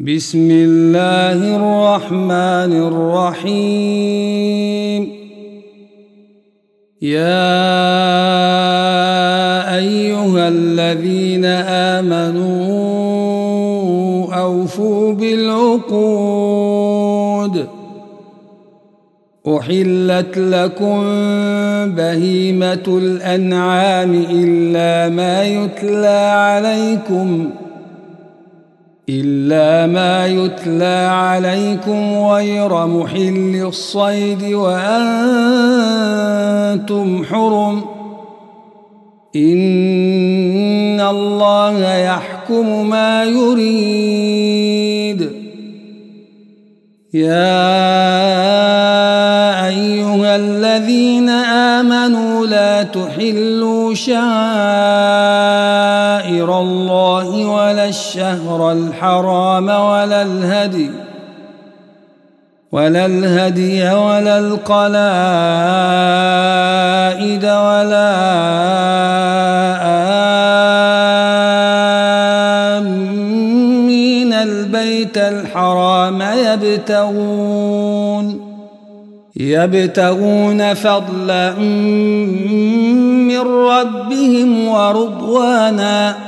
بسم الله الرحمن الرحيم. يا أيها الذين آمنوا أوفوا بالعقود. أحلت لكم بهيمة الأنعام إلا ما يتلى عليكم إلا ما يتلى عليكم غير محل الصيد وأنتم حرم. إن الله يحكم ما يريد. يا أيها الذين آمنوا لا تحلوا شعائر الله ولا الشهر الحرام ولا الهدي ولا الهدي ولا القلائد ولا آمين. البيت الحرام يبتغون يبتغون فضلا من ربهم ورضوانا.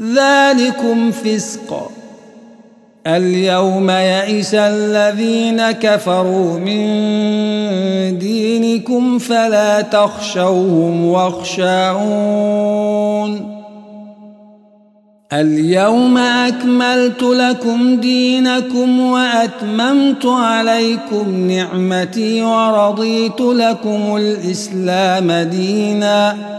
ذلكم فسق. اليوم يئس الذين كفروا من دينكم فلا تخشوهم واخشعون. اليوم أكملت لكم دينكم وأتممت عليكم نعمتي ورضيت لكم الإسلام ديناً.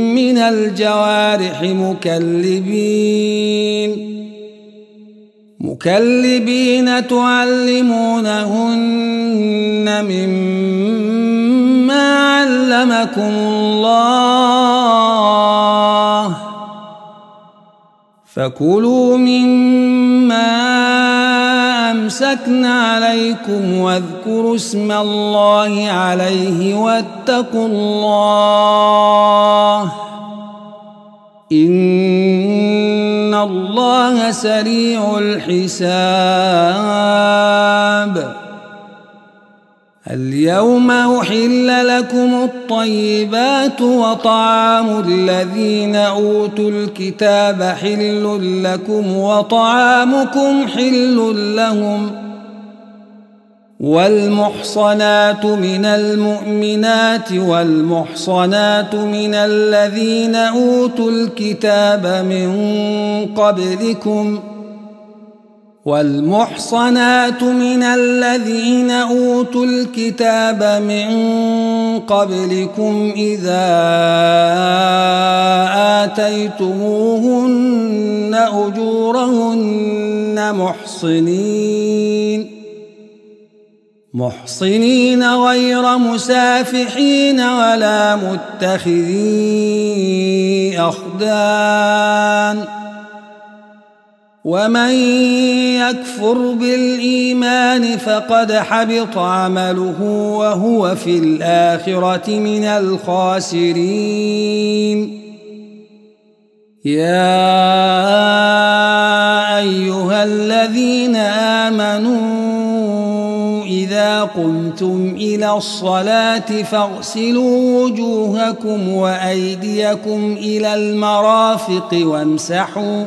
من الجوارح مكلبين. مكلبين تعلمونهن مما علمكم الله. فكلوا مما أمسكن عليكم واذكروا اسم الله عليه واتقوا الله. إن الله سريع الحساب اليوم أحل لكم الطيبات وطعام الذين أوتوا الكتاب حل لكم وطعامكم حل لهم والمحصنات من المؤمنات والمحصنات من الذين أوتوا الكتاب من قبلكم ۖ والمحصنات من الذين أوتوا الكتاب من قبلكم إذا آتيتموهن أجورهن محصنين. محصنين غير مسافحين ولا متخذي أخدان. ومن يكفر بالإيمان فقد حبط عمله وهو في الآخرة من الخاسرين. يا أيها الذين آمنوا إذا قمتم إلى الصلاة فاغسلوا وجوهكم وأيديكم إلى المرافق وامسحوا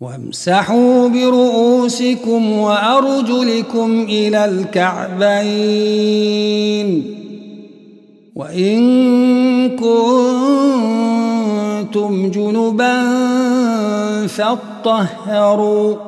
وامسحوا برؤوسكم وأرجلكم إلى الكعبين وإن كنتم جنبا فاطهروا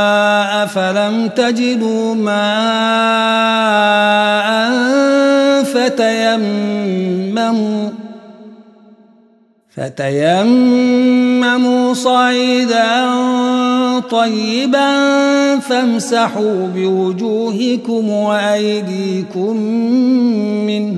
فلم تجدوا ماء فتيمموا فتيمموا صعيدا طيبا فامسحوا بوجوهكم وأيديكم منه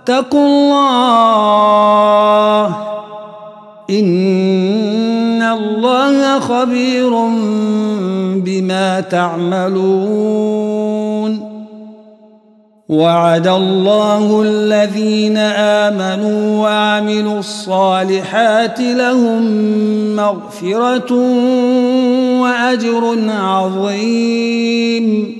واتقوا الله إن الله خبير بما تعملون وعد الله الذين آمنوا وعملوا الصالحات لهم مغفرة وأجر عظيم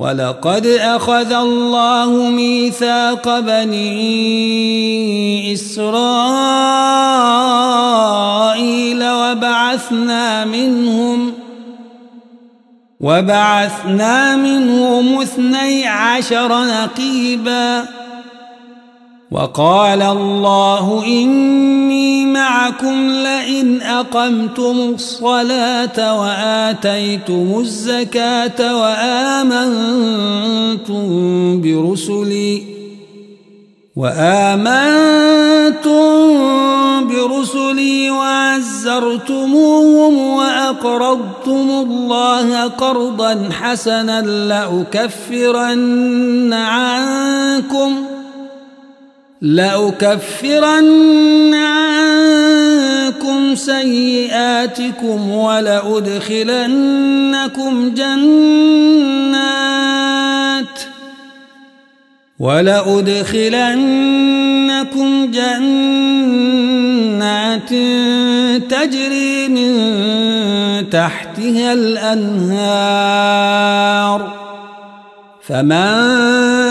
ولقد أخذ الله ميثاق بني إسرائيل وبعثنا منهم وبعثنا منهم اثني عشر نقيبا وقال الله إني معكم لئن أقمتم الصلاة وآتيتم الزكاة وآمنتم برسلي وآمنتم برسلي وعزرتموهم وأقرضتم الله قرضا حسنا لأكفرن عنكم ۖ لأكفرن عنكم سيئاتكم ولأدخلنكم جنات ولأدخلنكم جنات تجري من تحتها الأنهار فمن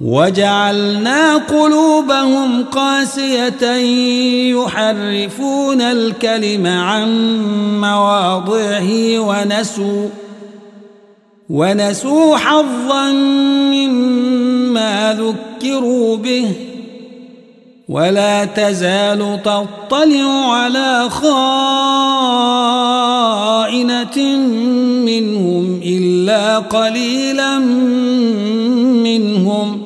وجعلنا قلوبهم قاسية يحرفون الكلم عن مواضعه ونسوا ونسوا حظا مما ذكروا به ولا تزال تطلع على خائنة منهم إلا قليلا منهم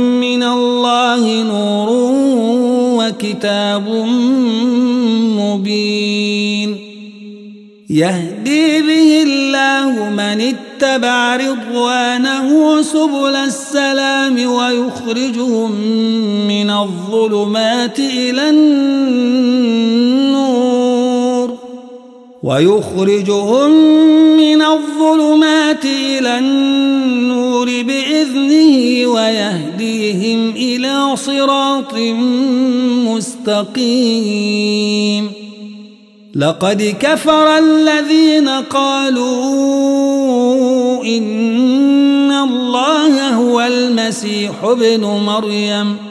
من الله نور وكتاب مبين. يهدي به الله من اتبع رضوانه سبل السلام ويخرجهم من الظلمات إلى النور. ويخرجهم من الظلمات إلى النور. بإذنه ويهديهم إلى صراط مستقيم. لقد كفر الذين قالوا إن الله هو المسيح ابن مريم.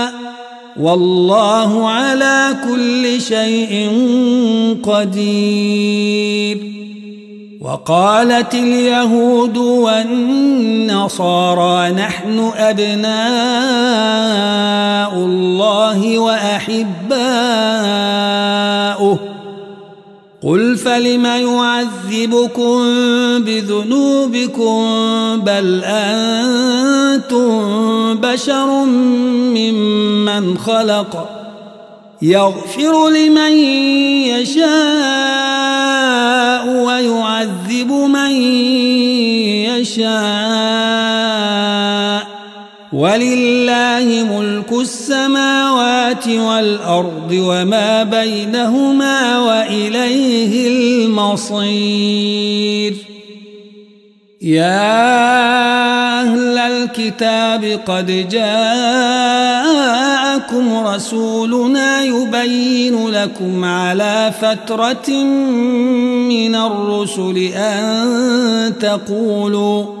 والله على كل شيء قدير. وقالت اليهود والنصارى نحن أبناء الله وأحباؤه. قل فلم يعذبكم بذنوبكم بل أنتم بشر ممن خلق يغفر لمن يشاء ويعذب من يشاء ولله ملك السماوات والأرض وما بينهما وإليه المصير. يا أهل الكتاب قد جاءكم رسولنا يبين لكم على فترة من الرسل أن تقولوا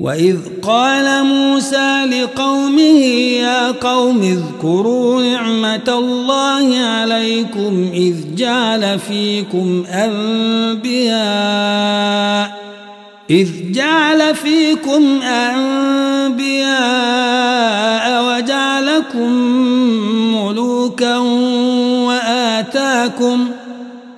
وإذ قال موسى لقومه يا قوم اذكروا نعمة الله عليكم إذ جعل فيكم أنبياء إذ جعل فيكم أنبياء وجعلكم ملوكا وآتاكم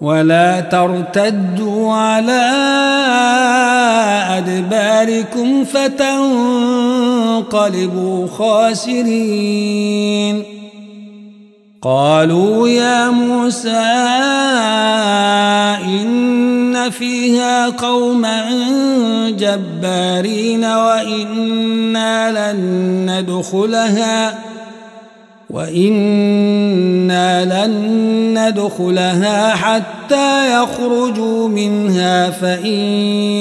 ولا ترتدوا على أدباركم فتنقلبوا خاسرين. قالوا يا موسى إن فيها قوما جبارين وإنا لن ندخلها. وإنا لن ندخلها حتى يخرجوا منها فإن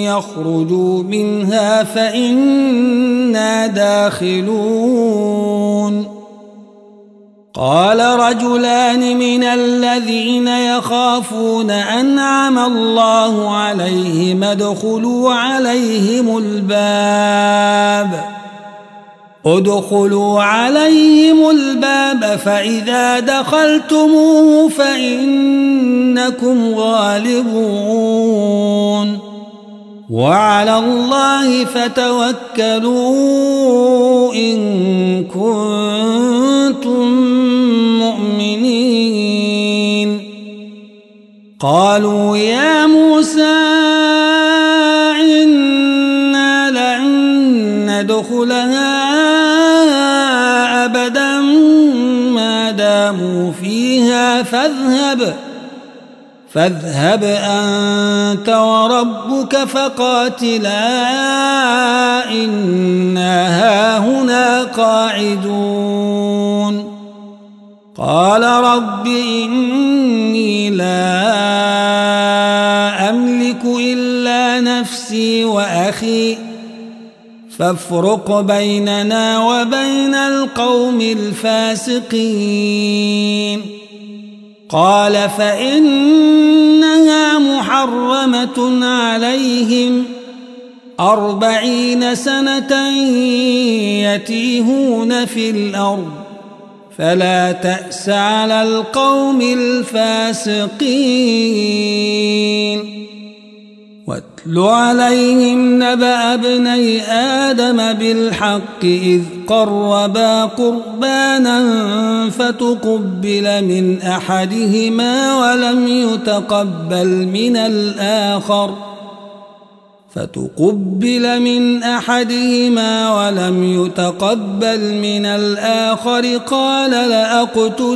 يخرجوا منها فإنا داخلون قال رجلان من الذين يخافون أنعم الله عليهم ادخلوا عليهم الباب ادخلوا عليهم الباب فإذا دخلتموه فإنكم غالبون. وعلى الله فتوكلوا إن كنتم مؤمنين. قالوا يا موسى إنا لن ندخلها فيها فاذهب فاذهب أنت وربك فقاتلا إنا هاهنا قاعدون. قال رب إني لا أملك إلا نفسي وأخي فافرق بيننا وبين القوم الفاسقين. قال فإنها محرمة عليهم أربعين سنة يتيهون في الأرض فلا تأس على القوم الفاسقين واتل عليهم نبأ ابني آدم بالحق إذ قربا قربانا فتقبل من أحدهما ولم يتقبل من الآخر. فتقبل من أحدهما ولم يتقبل من الآخر. قال لأقتلنك.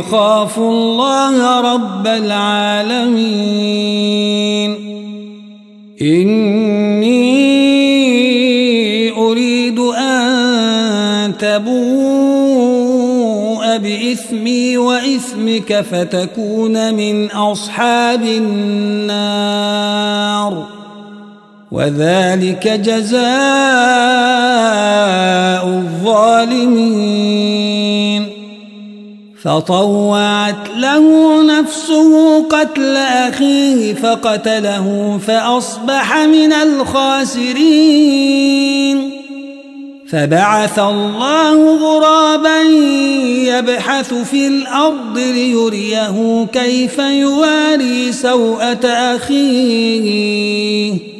أخاف الله رب العالمين. إني أريد أن تبوء بإثمي وإثمك فتكون من أصحاب النار. وذلك جزاء الظالمين. فطوعت له نفسه قتل أخيه فقتله فأصبح من الخاسرين. فبعث الله غرابا يبحث في الأرض ليريه كيف يواري سوءة أخيه.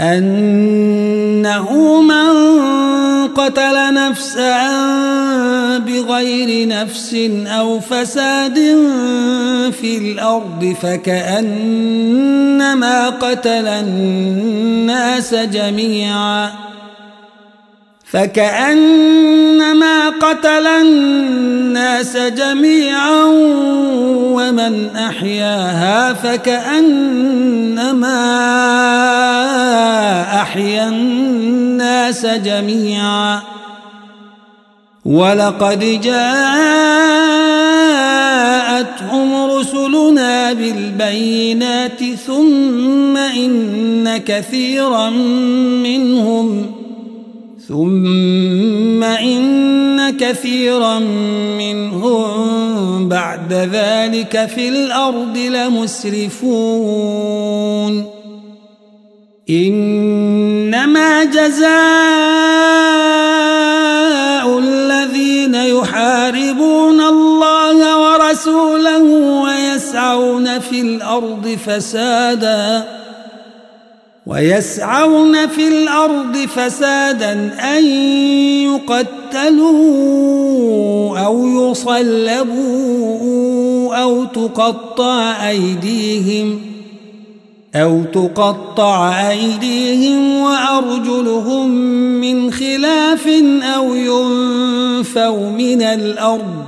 أنه من قتل نفسا بغير نفس أو فساد في الأرض فكأنما قتل الناس جميعا. فكأنما قتل الناس جميعا ومن أحياها فكأنما أحيا الناس جميعا. ولقد جاءتهم رسلنا بالبينات ثم إن كثيرا منهم ثم إن كثيرا منهم بعد ذلك في الأرض لمسرفون. إنما جزاء الذين يحاربون الله ورسوله ويسعون في الأرض فسادا. ويسعون في الأرض فسادا أن يقتلوا أو يصلبوا أو تقطع أيديهم ۖ أو تقطع أيديهم وأرجلهم من خلاف أو ينفوا من الأرض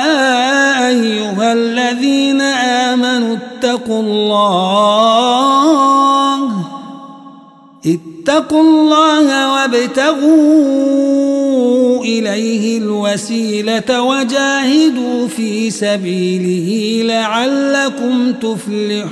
أيها الذين آمنوا اتقوا الله اتقوا الله وابتغوا إليه الوسيلة وجاهدوا في سبيله لعلكم تفلحون.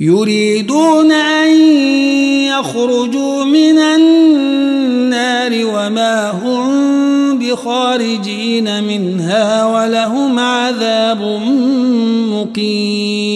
يريدون أن يخرجوا من النار وما هم بخارجين منها ولهم عذاب مقيم.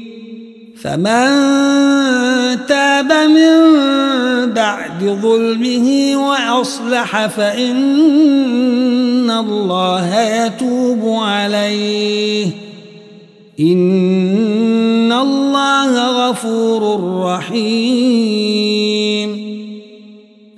فمن تاب من بعد ظلمه وأصلح فإن الله يتوب عليه. إن الله غفور رحيم.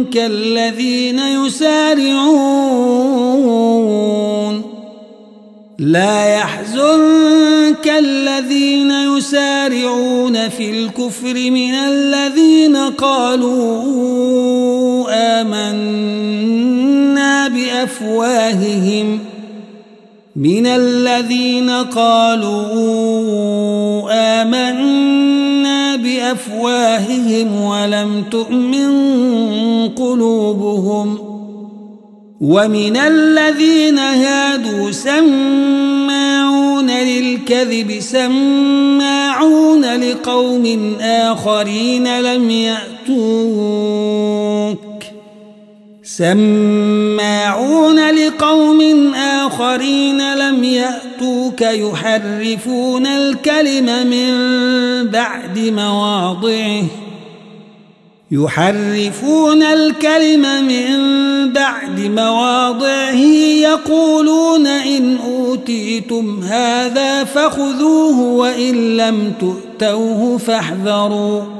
يحزنك الذين يسارعون. لا يحزنك الذين يسارعون في الكفر من الذين قالوا آمنا بأفواههم. من الذين قالوا آمنا بأفواههم ولم تؤمن قلوبهم ومن الذين هادوا سماعون للكذب سماعون لقوم آخرين لم يأتوك سماعون لقوم آخرين لم يأتوك يحرفون الكلم من بعد مواضعه. يحرفون الكلم من بعد مواضعه. يقولون إن أوتيتم هذا فخذوه وإن لم تؤتوه فاحذروا.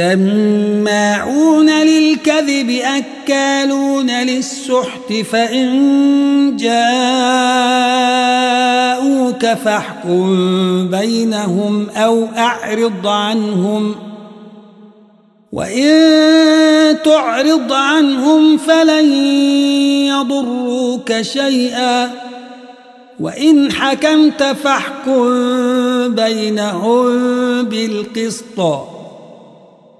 سماعون للكذب أكالون للسحت فإن جاءوك فاحكم بينهم أو أعرض عنهم. وإن تعرض عنهم فلن يضروك شيئا. وإن حكمت فاحكم بينهم بالقسط.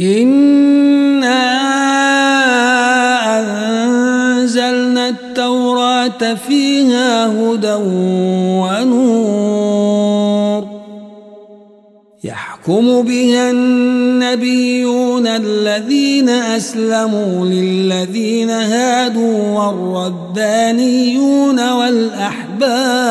إنا أنزلنا التوراة فيها هدى ونور يحكم بها النبيون الذين أسلموا للذين هادوا والربانيون والأحبار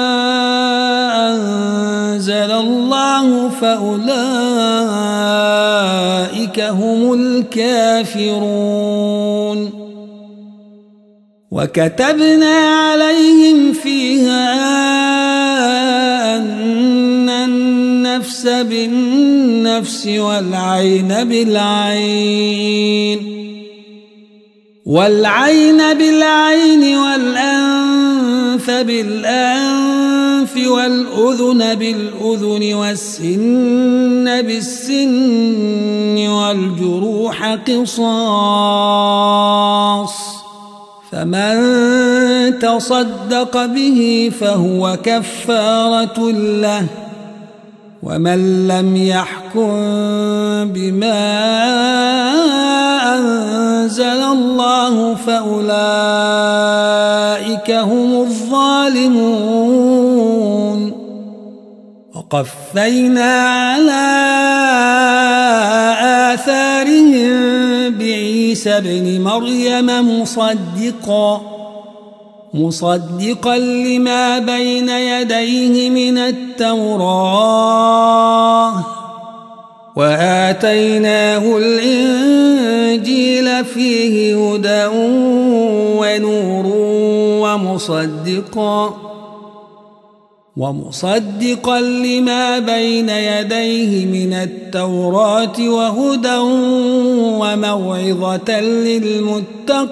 أنزل الله فأولئك هم الكافرون. وكتبنا عليهم فيها أن النفس بالنفس والعين بالعين. والعين بالعين والأنف بالأنف والأذن بالأذن والسن بالسن والجروح قصاص فمن تصدق به فهو كفارة له ومن لم يحكم بما أنزل الله فأولئك هم الظالمون. وقفينا على آثارهم بعيسى ابن مريم مصدقاً. مصدقا لما بين يديه من التوراة. وآتيناه الإنجيل فيه هدى ونور ومصدقا ومصدقا لما بين يديه من التوراة وهدى وموعظة للمتقين.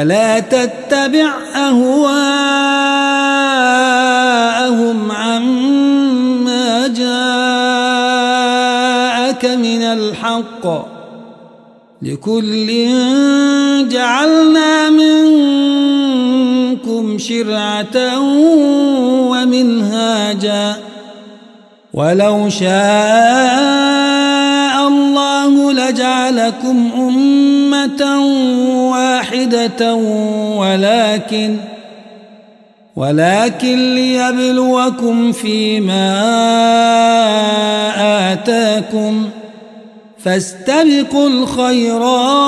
ولا تتبع أهواءهم عما جاءك من الحق. لكل جعلنا منكم شرعة ومنهاجا. ولو شاء الله لجعلكم أمة واحدة ولكن ولكن ليبلوكم فيما آتاكم فاستبقوا الخيرات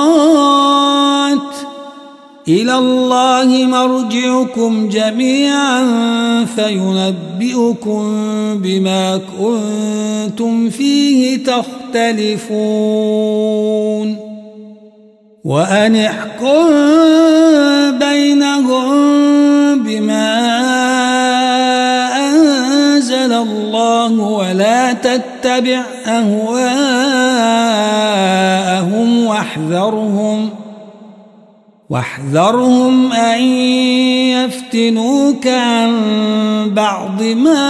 إلى الله مرجعكم جميعا فينبئكم بما كنتم فيه تختلفون. وأن احكم بينهم بما أنزل الله ولا تتبع أهواءهم واحذرهم واحذرهم أن يفتنوك عن بعض ما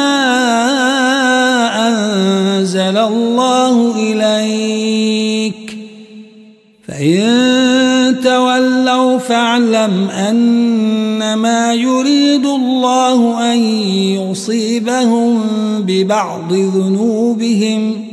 أنزل الله إليك. فإن تولوا فاعلم أنما يريد الله أن يصيبهم ببعض ذنوبهم.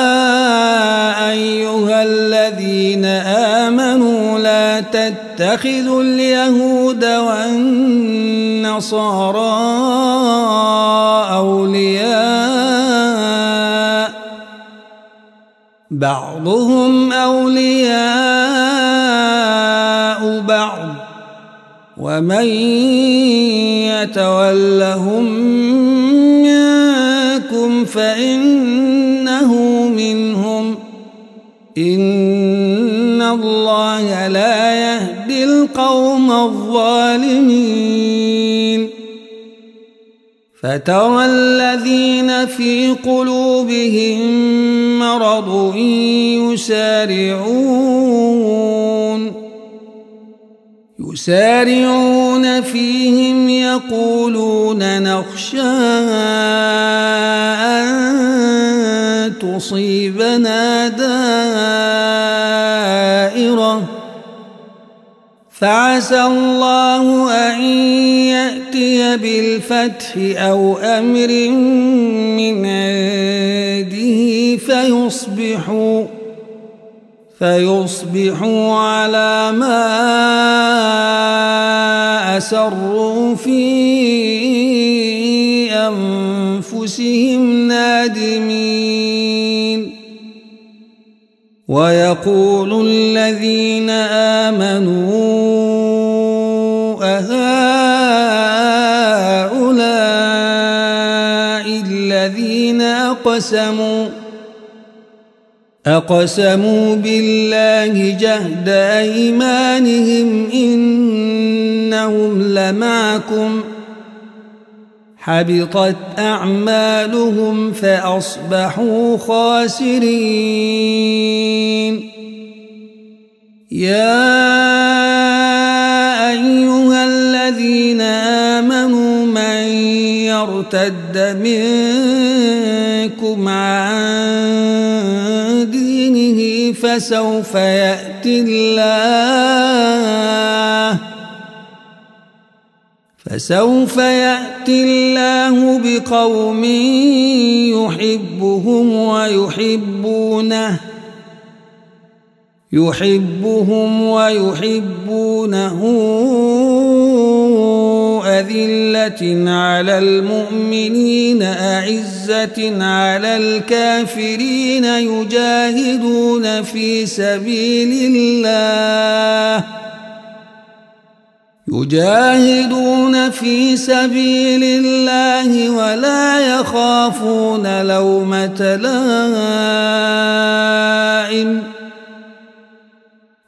تتخذوا اليهود والنصارى أولياء بعضهم أولياء بعض ومن يتولهم منكم فإنه القوم الظالمين. فترى الذين في قلوبهم مرض يسارعون. يسارعون فيهم يقولون نخشى أن تصيبنا دائرة فعسى الله أن يأتي بالفتح أو أمر من عنده فيصبحوا فيصبحوا على ما أسروا في أنفسهم نادمين. ويقول الذين آمنوا أقسموا أقسموا بالله جهد أيمانهم إنهم لمعكم. حبطت أعمالهم فأصبحوا خاسرين. يا أيها الذين آمنوا من يرتد منكم عن دينه فسوف يأتي الله. فسوف يأتي الله بقوم يحبهم ويحبونه. يحبهم ويحبونه. أذلة على المؤمنين أعزة على الكافرين يجاهدون في سبيل الله. يجاهدون في سبيل الله ولا يخافون لومة لائم.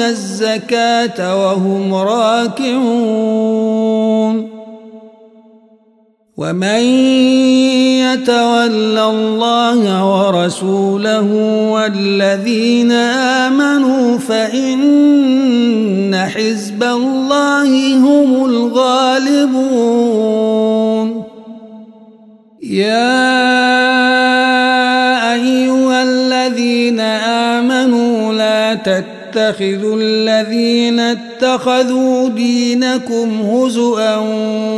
الزكاة وهم راكعون. ومن يتول الله ورسوله والذين آمنوا فإن حزب الله هم الغالبون. يا أيها الذين آمنوا لا تتخذوا الذين اتخذوا دينكم هزؤا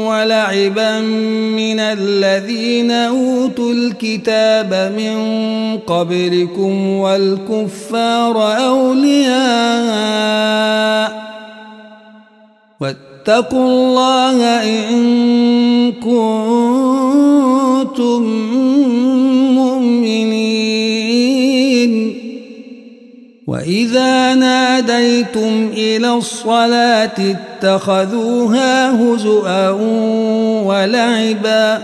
ولعبا من الذين أوتوا الكتاب من قبلكم والكفار أولياء واتقوا الله إن كنتم مؤمنين وإذا ناديتم إلى الصلاة اتخذوها هزؤا ولعبا.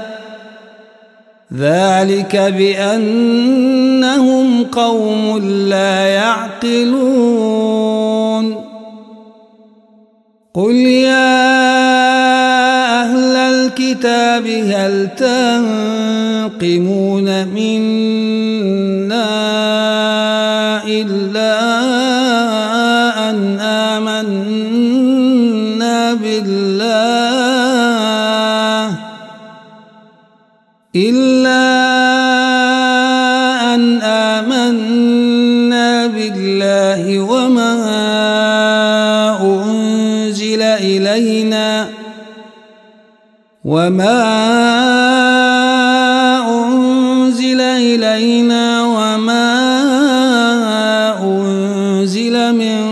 ذلك بأنهم قوم لا يعقلون. قل يا أهل الكتاب هل تنقمون منا إلا أن آمنا بالله وما أنزل إلينا وما أنزل إلينا وما أنزل من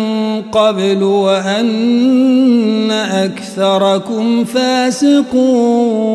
قبل وأن أكثركم فاسقون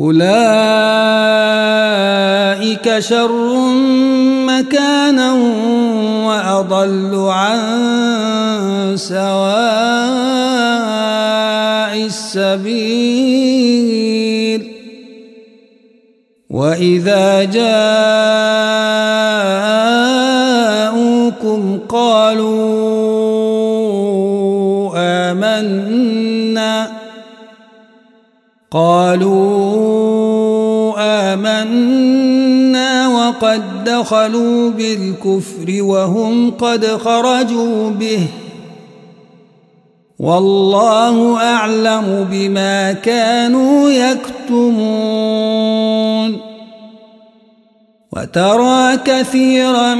أولئك شر مكانا وأضل عن سواء السبيل. وإذا جاءوكم قالوا آمنا قالوا آمنا وقد دخلوا بالكفر وهم قد خرجوا به والله أعلم بما كانوا يكتمون وترى كثيرا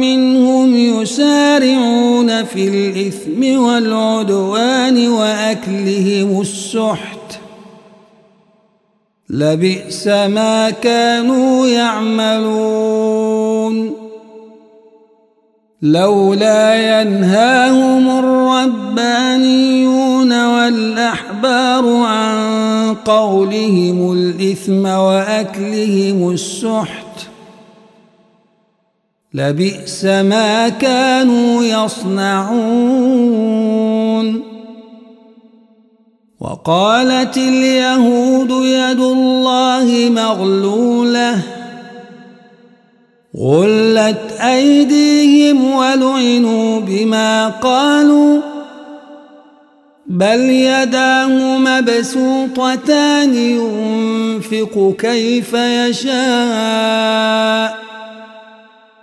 منهم يسارعون في الإثم والعدوان وأكلهم السحت لبئس ما كانوا يعملون. لولا ينهاهم الربانيون والأحبار عن قولهم الإثم وأكلهم السحت. لبئس ما كانوا يصنعون. وقالت اليهود يد الله مغلولة. غلت أيديهم ولعنوا بما قالوا. بل يداه مبسوطتان ينفق كيف يشاء.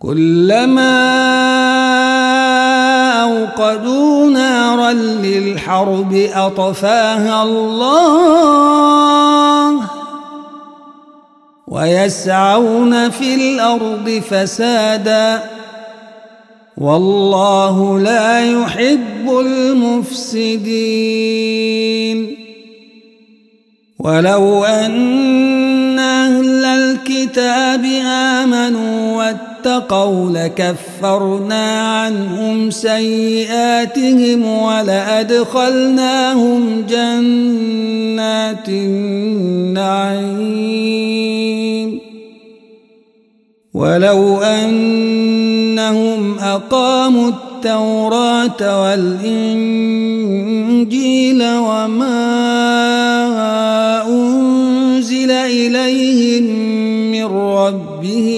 كلما أوقدوا نارا للحرب أطفاها الله ويسعون في الأرض فسادا والله لا يحب المفسدين. ولو أن أهل الكتاب آمنوا واتقوا لكفرنا عنهم سيئاتهم ولأدخلناهم جنات النعيم. ولو أنهم أقاموا التوراة والإنجيل وما أنزل إليهم من ربهم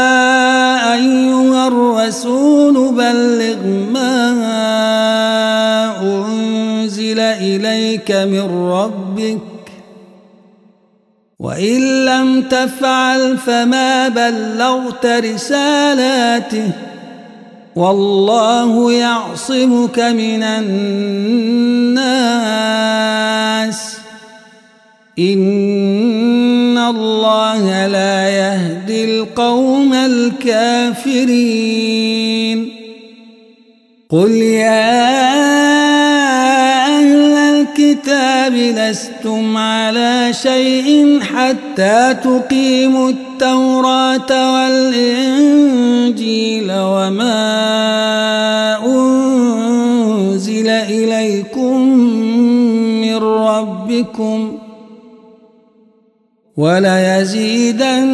من ربك وإن لم تفعل فما بلغت رسالاته والله يعصمك من الناس إن الله لا يهدي القوم الكافرين قل يا الكتاب لستم على شيء حتى تقيموا التوراة والإنجيل وما أنزل إليكم من ربكم وليزيدن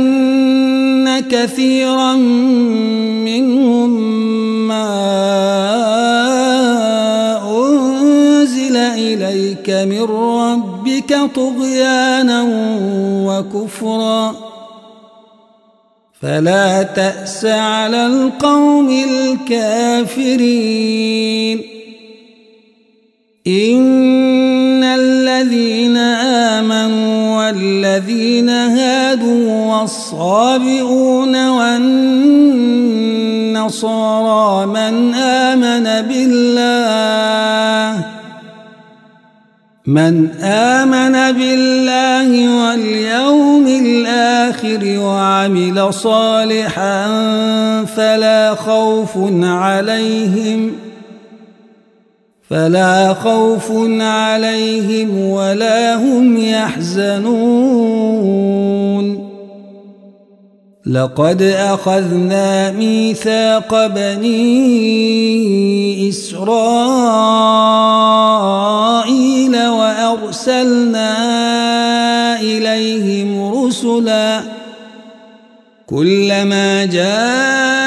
كثيرا منهم ما إليك من ربك طغيانا وكفرا. فلا تأس على القوم الكافرين. إن الذين آمنوا والذين هادوا والصابئون والنصارى من آمن بالله من آمن بالله واليوم الآخر وعمل صالحا فلا خوف عليهم فلا خوف عليهم ولا هم يحزنون. لقد أخذنا ميثاق بني إسرائيل وأرسلنا إليهم رسلا كلما جاءهم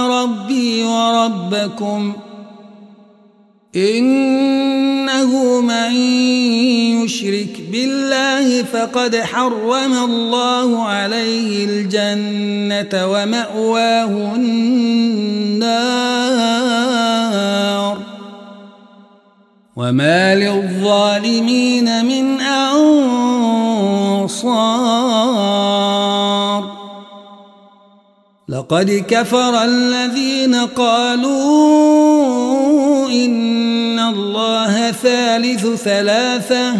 ربي وربكم إنه من يشرك بالله فقد حرم الله عليه الجنة ومأواه النار وما للظالمين من أنصار لقد كفر الذين قالوا إن الله ثالث ثلاثة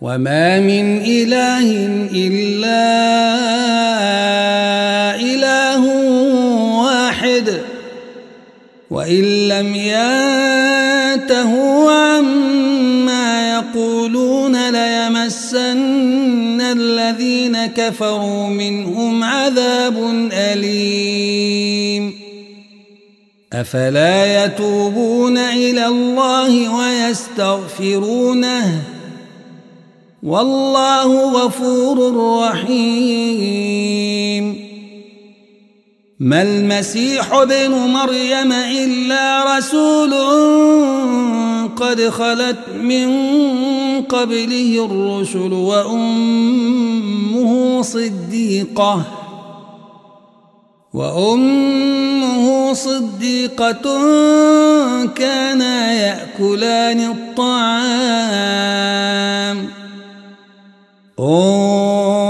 وما من إله إلا إله واحد وإن لم ينتهوا كفروا منهم عذاب أليم. أفلا يتوبون إلى الله ويستغفرونه؟ والله غفور رحيم. ما المسيح ابن مريم إلا رسول قد خلت من قبله الرسل وأمه صديقة وأمه صديقة كانا يأكلان الطعام. انظر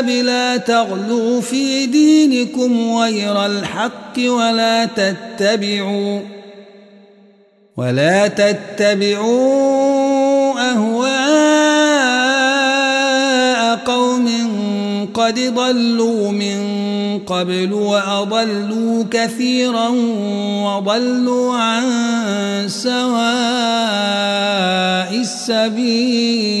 الكتاب لا تغلوا في دينكم غير الحق ولا تتبعوا ولا تتبعوا أهواء قوم قد ضلوا من قبل وأضلوا كثيرا وضلوا عن سواء السبيل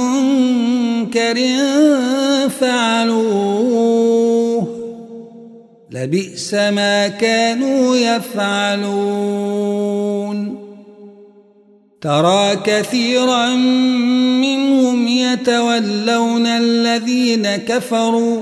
منكر فعلوه. لبئس ما كانوا يفعلون. ترى كثيرا منهم يتولون الذين كفروا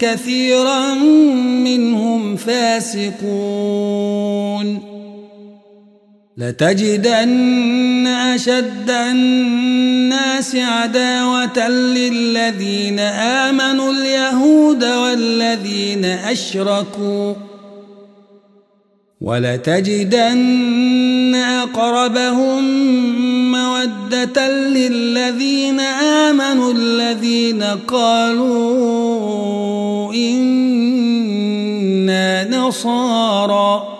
كثيرا منهم فاسقون. لتجدن أشد الناس عداوة للذين آمنوا اليهود والذين أشركوا. ولتجدن أقربهم مودة للذين آمنوا الذين قالوا إنا نصارى.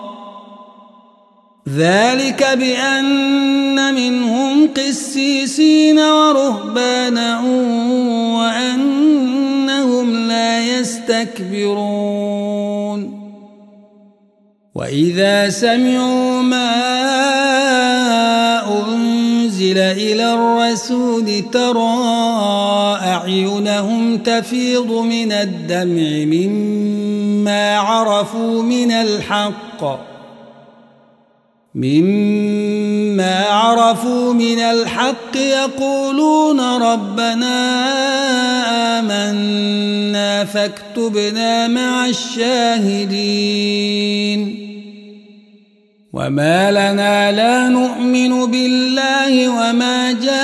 ذلك بأن منهم قسيسين ورهبانا وأنهم لا يستكبرون. وإذا سمعوا ما أنزل إلى الرسول ترى أعينهم تفيض من الدمع مما عرفوا من الحق مما عرفوا من الحق يقولون ربنا آمنا فاكتبنا مع الشاهدين. وما لنا لا نؤمن بالله وما جاءنا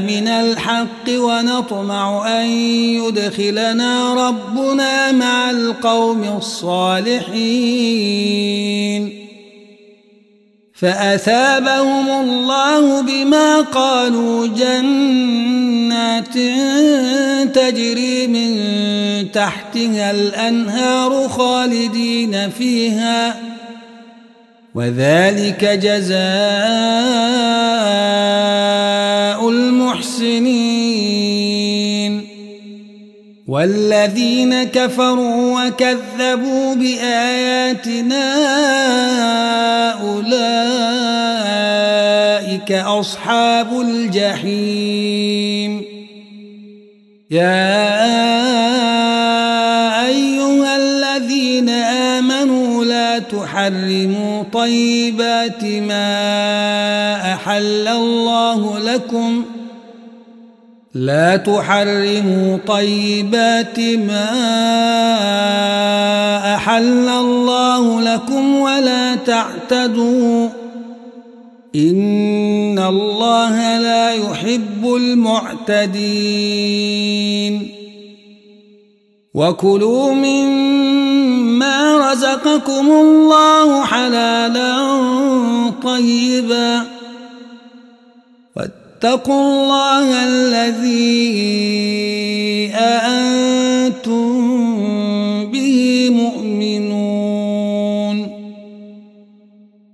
من الحق ونطمع أن يدخلنا ربنا مع القوم الصالحين فأثابهم الله بما قالوا جنات تجري من تحتها الأنهار خالدين فيها وذلك جزاء المحسنين. والذين كفروا وكذبوا بآياتنا أولئك أصحاب الجحيم. يا تحرموا طيبات ما أحل الله لكم ۖ لا تحرموا طيبات ما أحل الله لكم ولا تعتدوا إن الله لا يحب المعتدين وكلوا مما رزقكم الله حلالا طيبا واتقوا الله الذي أنتم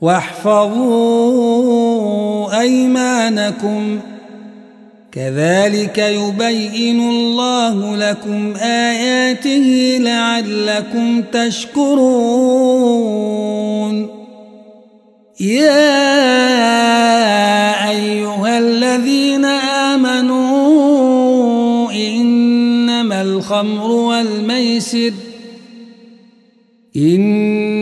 واحفظوا أيمانكم. كذلك يبين الله لكم آياته لعلكم تشكرون. يا أيها الذين آمنوا إنما الخمر والميسر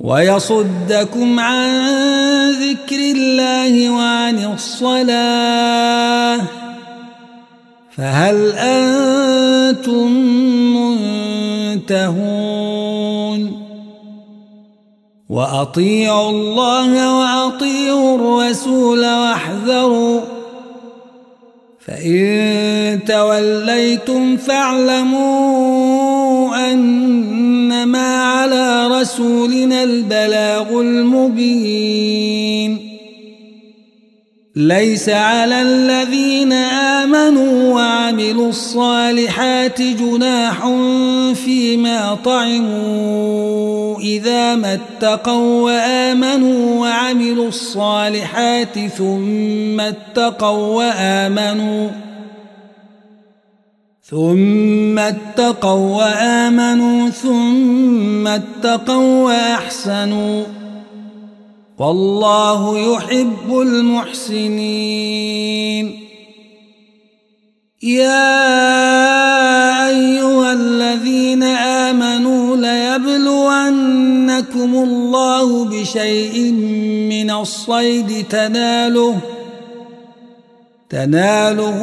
ويصدكم عن ذكر الله وعن الصلاة. فهل أنتم منتهون؟ وأطيعوا الله وأطيعوا الرسول واحذروا. فإن توليتم فاعلموا أنما على رسولنا البلاغ المبين. ليس على الذين آمنوا وعملوا الصالحات جناح فيما طعموا. إذا ما اتقوا وآمنوا وعملوا الصالحات ثم اتقوا وآمنوا ثم اتقوا وآمنوا ثم اتقوا وأحسنوا. والله يحب المحسنين. يا أيها الذين آمنوا ليبلونكم الله بشيء من الصيد تناله تناله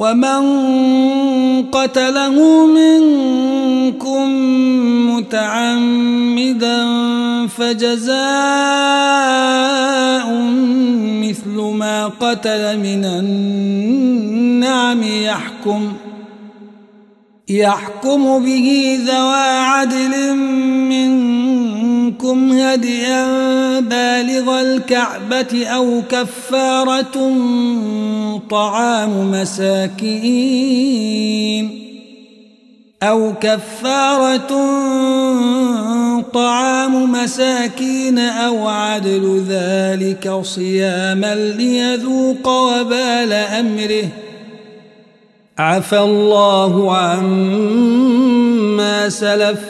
ومن قتله منكم متعمدا فجزاء مثل ما قتل من النعم يحكم يحكم به ذوى عدل منكم هديا بالغ الكعبة أو كفارة طعام مساكين أو كفارة طعام مساكين أو عدل ذلك صياما ليذوق وبال أمره عفى الله عما سلف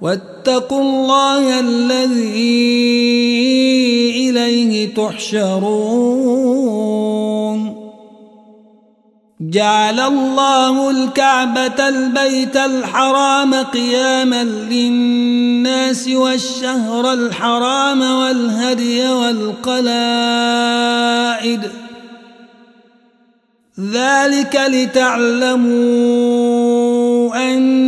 واتقوا الله الذي إليه تحشرون. جعل الله الكعبة البيت الحرام قياما للناس والشهر الحرام والهدي والقلائد. ذلك لتعلموا أن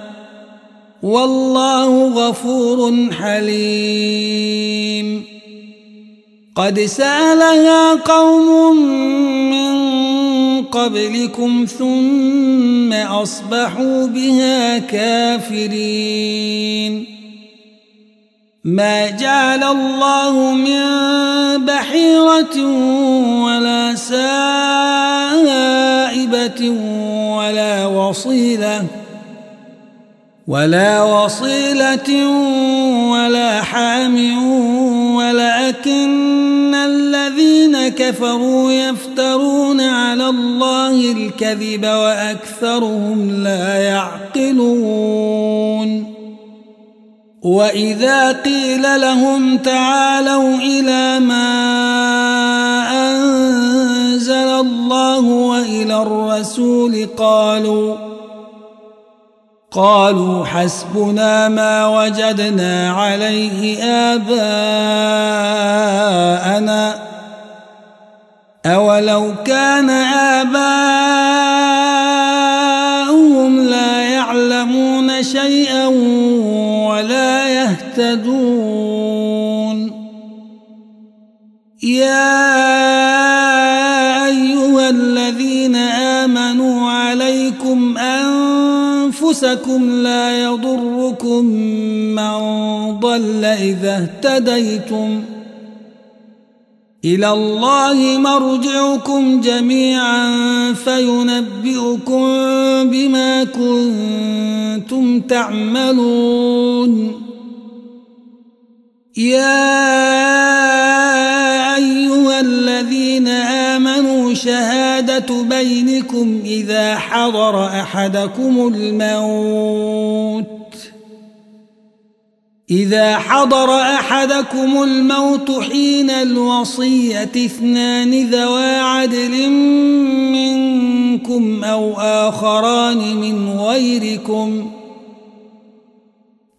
والله غفور حليم. قد سألها قوم من قبلكم ثم أصبحوا بها كافرين. ما جعل الله من بحيرة ولا سائبة ولا وصيلة. ولا وصيلة ولا حام ولكن الذين كفروا يفترون على الله الكذب وأكثرهم لا يعقلون. وإذا قيل لهم تعالوا إلى ما أنزل الله وإلى الرسول قالوا قالوا حسبنا ما وجدنا عليه آباءنا أولو كان آباؤهم أنفسكم لا يضركم من ضل إذا اهتديتم. إلى الله مرجعكم جميعا فينبئكم بما كنتم تعملون. يا أيها الذين آمنوا شهادة بينكم إذا حضر أحدكم الموت. إذا حضر أحدكم الموت حين الوصية اثنان ذوى عدل منكم أو آخران من غيركم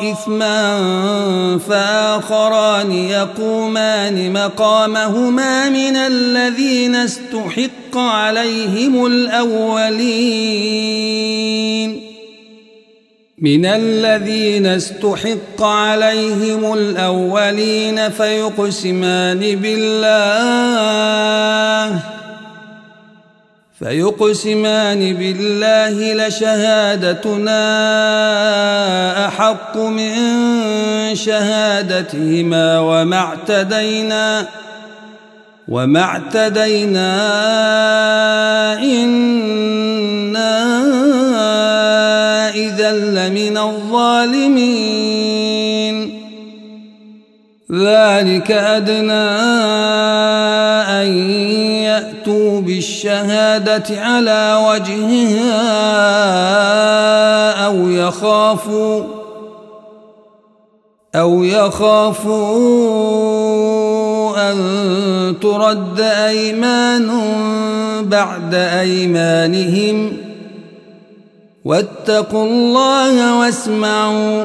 إثما فآخران يقومان مقامهما من الذين استحق عليهم الأولين. من الذين استحق عليهم الأولين فيقسمان بالله. فيقسمان بالله لشهادتنا أحق من شهادتهما وما اعتدينا وما اعتدينا إنا إذا لمن الظالمين. ذلك أدنى أن يأتوا بالشهادة على وجهها أو يخافوا أو يخافوا أن ترد أيمان بعد أيمانهم واتقوا الله واسمعوا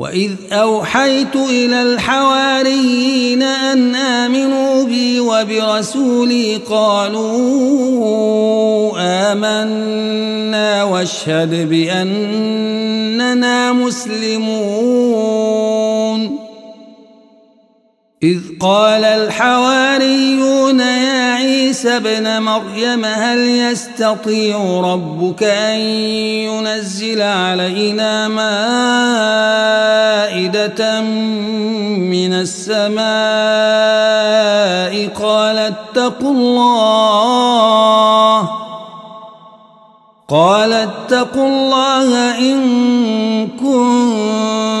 وإذ أوحيت إلى الحواريين أن آمنوا بي وبرسولي قالوا آمنا واشهد بأننا مسلمون إذ قال الحواريون يا عيسى ابن مريم هل يستطيع ربك أن ينزل علينا مائدة من السماء؟ قال اتقوا الله. قال اتقوا الله إن كنتم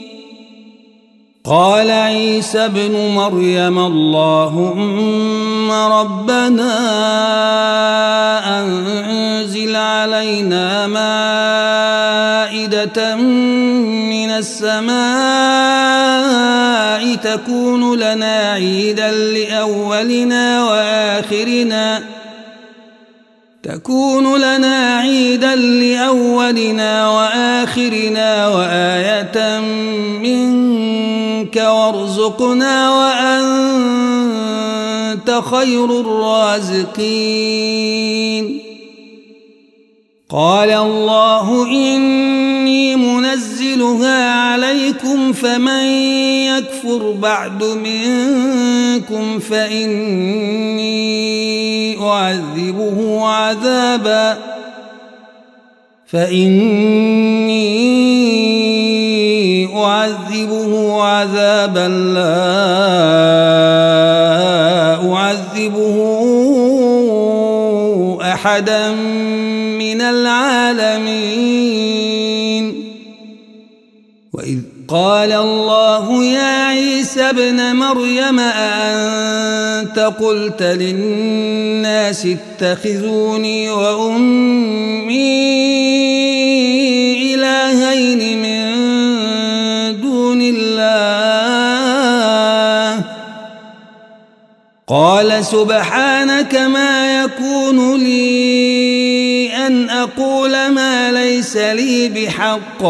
قال عيسى ابن مريم اللهم ربنا أنزل علينا مائدة من السماء تكون لنا عيدا لأولنا وآخرنا تكون لنا عيدا لأولنا وآخرنا وآية منك وارزقنا وأنت خير الرازقين. قال الله إني منزلها عليكم فمن يكفر بعد منكم فإني أعذبه عذابا. فإني أعذبه عذابا لا أعذبه أحدا من العالمين. وإذ قال الله يا عيسى ابن مريم أأنت قلت للناس اتخذوني وأمي إلهين من قال سبحانك ما يكون لي أن أقول ما ليس لي بحق.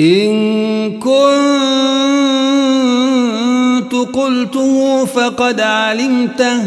إن كنت قلته فقد علمته.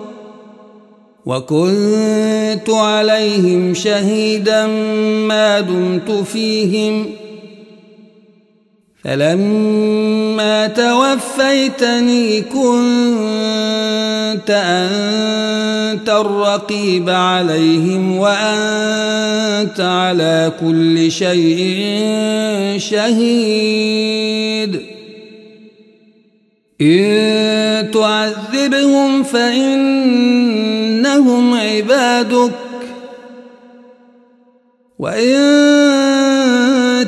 وكنت عليهم شهيدا ما دمت فيهم. فلما توفيتني كنت أنت الرقيب عليهم وأنت على كل شيء شهيد. إن تعذبهم فإنهم عبادك. وإن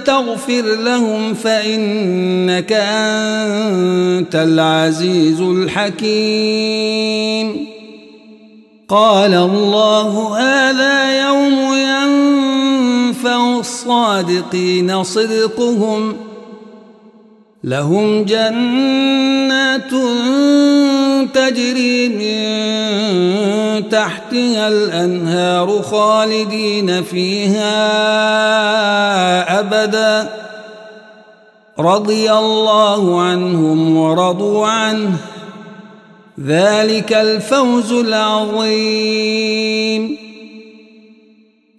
تغفر لهم فإنك أنت العزيز الحكيم. قال الله هذا يوم ينفع الصادقين صدقهم لهم جنات تجري من تحتها الأنهار خالدين فيها أبدا. رضي الله عنهم ورضوا عنه. ذلك الفوز العظيم.